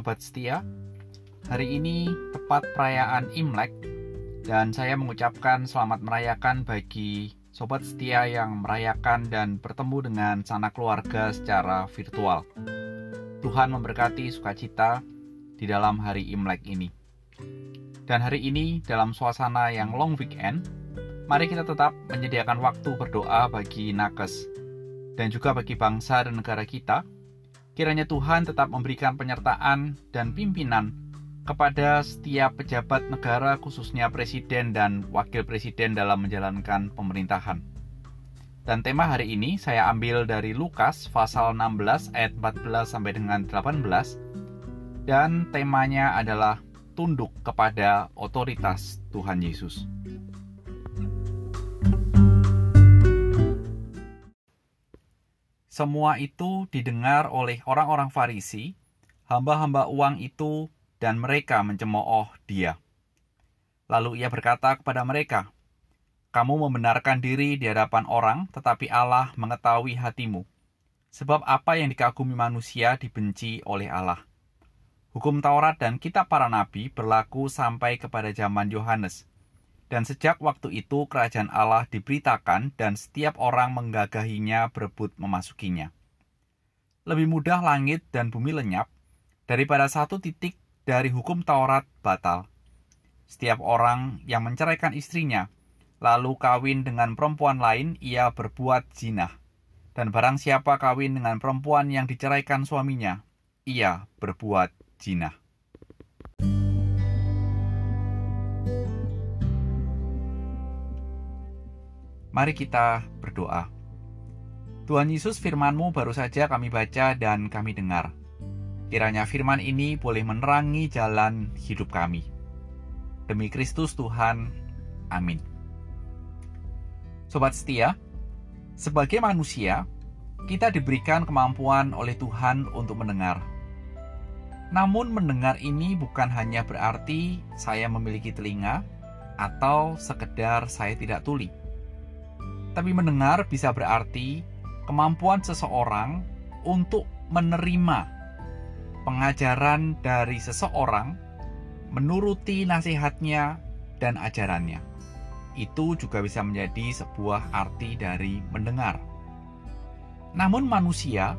sobat setia. Hari ini tepat perayaan Imlek dan saya mengucapkan selamat merayakan bagi sobat setia yang merayakan dan bertemu dengan sanak keluarga secara virtual. Tuhan memberkati sukacita di dalam hari Imlek ini. Dan hari ini dalam suasana yang long weekend, mari kita tetap menyediakan waktu berdoa bagi nakes dan juga bagi bangsa dan negara kita Kiranya Tuhan tetap memberikan penyertaan dan pimpinan kepada setiap pejabat negara khususnya presiden dan wakil presiden dalam menjalankan pemerintahan. Dan tema hari ini saya ambil dari Lukas pasal 16 ayat 14 sampai dengan 18 dan temanya adalah tunduk kepada otoritas Tuhan Yesus. Semua itu didengar oleh orang-orang Farisi, hamba-hamba uang itu, dan mereka mencemooh dia. Lalu ia berkata kepada mereka, "Kamu membenarkan diri di hadapan orang, tetapi Allah mengetahui hatimu. Sebab apa yang dikagumi manusia dibenci oleh Allah." Hukum Taurat dan kitab para nabi berlaku sampai kepada zaman Yohanes. Dan sejak waktu itu kerajaan Allah diberitakan dan setiap orang menggagahinya berebut memasukinya. Lebih mudah langit dan bumi lenyap daripada satu titik dari hukum Taurat batal. Setiap orang yang menceraikan istrinya, lalu kawin dengan perempuan lain, ia berbuat zina. Dan barang siapa kawin dengan perempuan yang diceraikan suaminya, ia berbuat zina. Mari kita berdoa. Tuhan Yesus firman-Mu baru saja kami baca dan kami dengar. Kiranya firman ini boleh menerangi jalan hidup kami. Demi Kristus Tuhan, amin. Sobat setia, sebagai manusia, kita diberikan kemampuan oleh Tuhan untuk mendengar. Namun mendengar ini bukan hanya berarti saya memiliki telinga atau sekedar saya tidak tuli tapi mendengar bisa berarti kemampuan seseorang untuk menerima pengajaran dari seseorang, menuruti nasihatnya dan ajarannya. Itu juga bisa menjadi sebuah arti dari mendengar. Namun manusia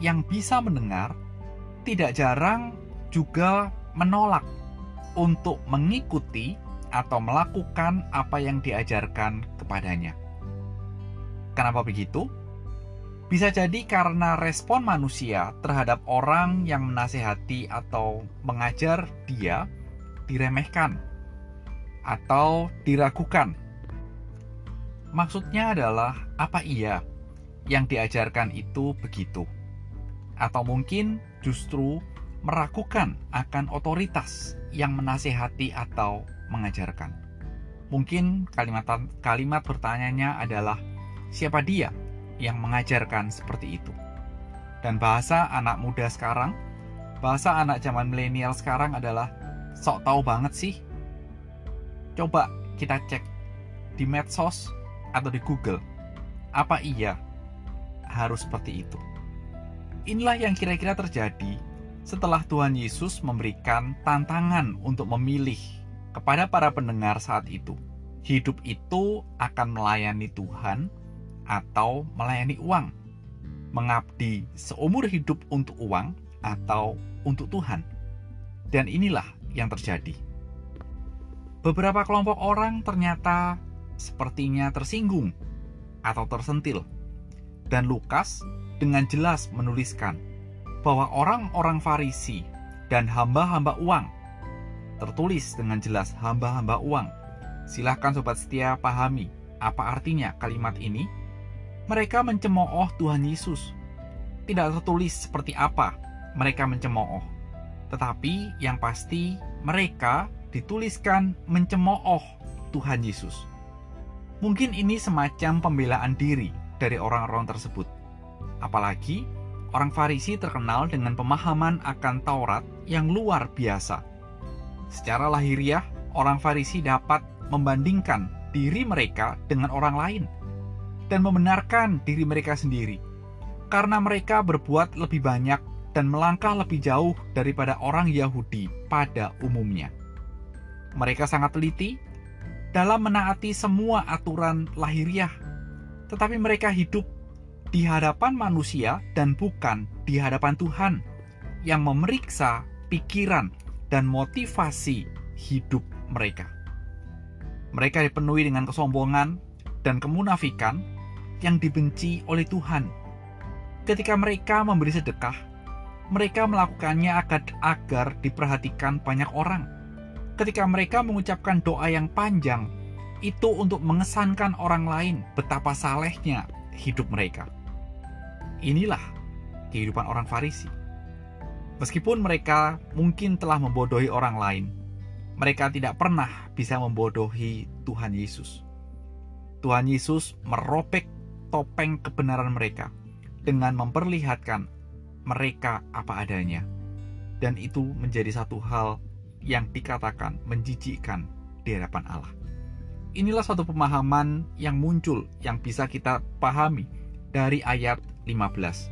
yang bisa mendengar tidak jarang juga menolak untuk mengikuti atau melakukan apa yang diajarkan kepadanya. Kenapa begitu? Bisa jadi karena respon manusia terhadap orang yang menasehati atau mengajar dia diremehkan atau diragukan. Maksudnya adalah apa iya yang diajarkan itu begitu? Atau mungkin justru meragukan akan otoritas yang menasehati atau mengajarkan. Mungkin kalimat kalimat pertanyaannya adalah siapa dia yang mengajarkan seperti itu. Dan bahasa anak muda sekarang, bahasa anak zaman milenial sekarang adalah sok tahu banget sih. Coba kita cek di medsos atau di Google, apa iya harus seperti itu? Inilah yang kira-kira terjadi setelah Tuhan Yesus memberikan tantangan untuk memilih kepada para pendengar saat itu. Hidup itu akan melayani Tuhan atau melayani uang, mengabdi seumur hidup untuk uang atau untuk Tuhan. Dan inilah yang terjadi. Beberapa kelompok orang ternyata sepertinya tersinggung atau tersentil. Dan Lukas dengan jelas menuliskan bahwa orang-orang Farisi dan hamba-hamba uang tertulis dengan jelas hamba-hamba uang. Silahkan sobat setia pahami apa artinya kalimat ini mereka mencemooh Tuhan Yesus. Tidak tertulis seperti apa mereka mencemooh, tetapi yang pasti mereka dituliskan mencemooh Tuhan Yesus. Mungkin ini semacam pembelaan diri dari orang-orang tersebut. Apalagi orang Farisi terkenal dengan pemahaman akan Taurat yang luar biasa. Secara lahiriah, orang Farisi dapat membandingkan diri mereka dengan orang lain dan membenarkan diri mereka sendiri karena mereka berbuat lebih banyak dan melangkah lebih jauh daripada orang Yahudi pada umumnya. Mereka sangat teliti dalam menaati semua aturan lahiriah, tetapi mereka hidup di hadapan manusia dan bukan di hadapan Tuhan yang memeriksa pikiran dan motivasi hidup mereka. Mereka dipenuhi dengan kesombongan dan kemunafikan yang dibenci oleh Tuhan. Ketika mereka memberi sedekah, mereka melakukannya agar, agar diperhatikan banyak orang. Ketika mereka mengucapkan doa yang panjang, itu untuk mengesankan orang lain betapa salehnya hidup mereka. Inilah kehidupan orang Farisi. Meskipun mereka mungkin telah membodohi orang lain, mereka tidak pernah bisa membodohi Tuhan Yesus. Tuhan Yesus merobek topeng kebenaran mereka dengan memperlihatkan mereka apa adanya. Dan itu menjadi satu hal yang dikatakan menjijikkan di hadapan Allah. Inilah satu pemahaman yang muncul yang bisa kita pahami dari ayat 15.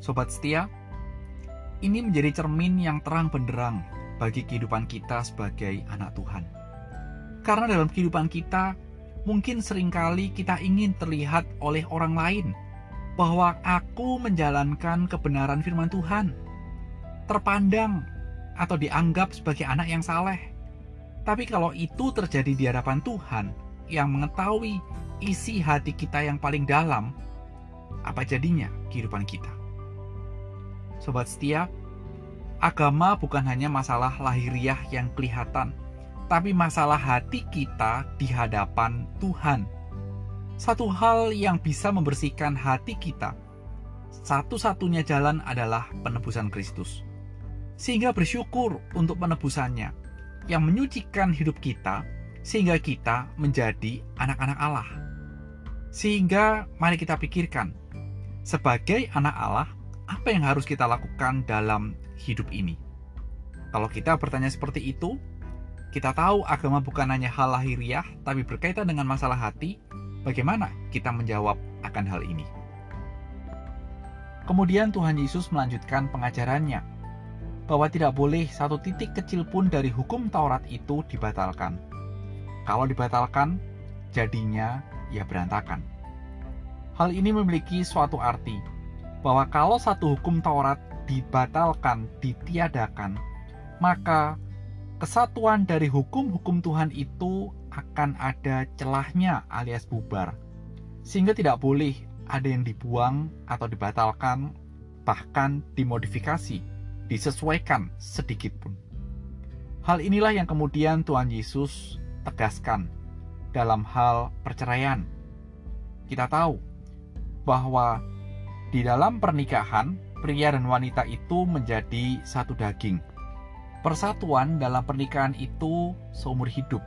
Sobat setia, ini menjadi cermin yang terang benderang bagi kehidupan kita sebagai anak Tuhan. Karena dalam kehidupan kita, mungkin sering kali kita ingin terlihat oleh orang lain bahwa aku menjalankan kebenaran firman Tuhan, terpandang atau dianggap sebagai anak yang saleh. Tapi kalau itu terjadi di hadapan Tuhan yang mengetahui isi hati kita yang paling dalam, apa jadinya kehidupan kita? Sobat setia, agama bukan hanya masalah lahiriah yang kelihatan, tapi masalah hati kita di hadapan Tuhan satu hal yang bisa membersihkan hati kita. Satu-satunya jalan adalah penebusan Kristus. Sehingga bersyukur untuk penebusannya yang menyucikan hidup kita sehingga kita menjadi anak-anak Allah. Sehingga mari kita pikirkan, sebagai anak Allah, apa yang harus kita lakukan dalam hidup ini? Kalau kita bertanya seperti itu, kita tahu agama bukan hanya hal lahiriah, tapi berkaitan dengan masalah hati, Bagaimana kita menjawab akan hal ini? Kemudian Tuhan Yesus melanjutkan pengajarannya bahwa tidak boleh satu titik kecil pun dari hukum Taurat itu dibatalkan. Kalau dibatalkan, jadinya ya berantakan. Hal ini memiliki suatu arti bahwa kalau satu hukum Taurat dibatalkan, ditiadakan, maka kesatuan dari hukum-hukum Tuhan itu akan ada celahnya alias bubar. Sehingga tidak boleh ada yang dibuang atau dibatalkan, bahkan dimodifikasi, disesuaikan sedikit pun. Hal inilah yang kemudian Tuhan Yesus tegaskan dalam hal perceraian. Kita tahu bahwa di dalam pernikahan, pria dan wanita itu menjadi satu daging. Persatuan dalam pernikahan itu seumur hidup,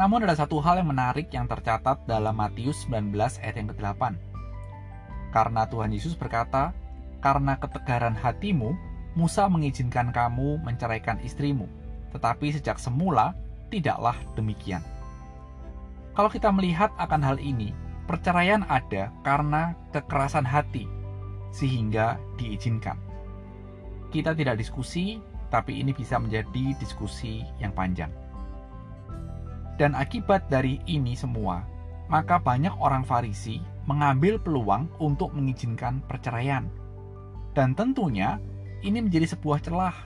namun ada satu hal yang menarik yang tercatat dalam Matius 19 ayat yang ke-8. Karena Tuhan Yesus berkata, "Karena ketegaran hatimu, Musa mengizinkan kamu menceraikan istrimu, tetapi sejak semula tidaklah demikian." Kalau kita melihat akan hal ini, perceraian ada karena kekerasan hati, sehingga diizinkan. Kita tidak diskusi, tapi ini bisa menjadi diskusi yang panjang. Dan akibat dari ini semua, maka banyak orang Farisi mengambil peluang untuk mengizinkan perceraian. Dan tentunya ini menjadi sebuah celah.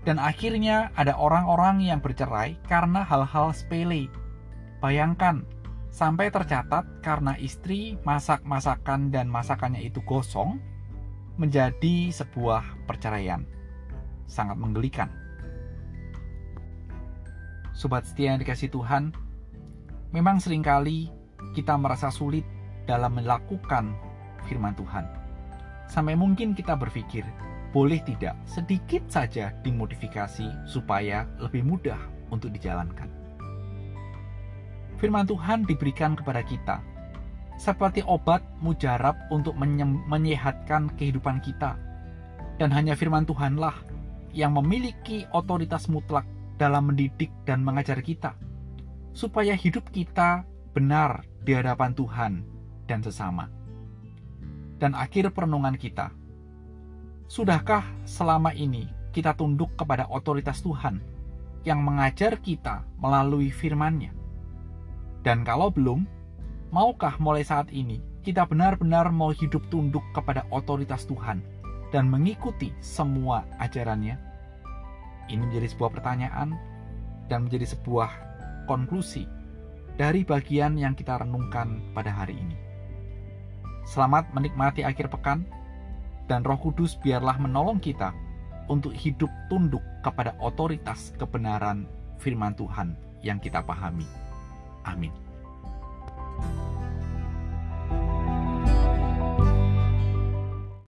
Dan akhirnya ada orang-orang yang bercerai karena hal-hal sepele. Bayangkan, sampai tercatat karena istri masak masakan dan masakannya itu gosong, menjadi sebuah perceraian. Sangat menggelikan. Sobat setia yang dikasih Tuhan, memang sering kali kita merasa sulit dalam melakukan firman Tuhan. Sampai mungkin kita berpikir, boleh tidak sedikit saja dimodifikasi supaya lebih mudah untuk dijalankan. Firman Tuhan diberikan kepada kita seperti obat mujarab untuk menyehatkan kehidupan kita. Dan hanya firman Tuhanlah yang memiliki otoritas mutlak dalam mendidik dan mengajar kita, supaya hidup kita benar di hadapan Tuhan dan sesama. Dan akhir perenungan kita, Sudahkah selama ini kita tunduk kepada otoritas Tuhan yang mengajar kita melalui firman-Nya? Dan kalau belum, maukah mulai saat ini kita benar-benar mau hidup tunduk kepada otoritas Tuhan dan mengikuti semua ajarannya? Ini menjadi sebuah pertanyaan dan menjadi sebuah konklusi dari bagian yang kita renungkan pada hari ini. Selamat menikmati akhir pekan, dan Roh Kudus biarlah menolong kita untuk hidup tunduk kepada otoritas kebenaran firman Tuhan yang kita pahami. Amin.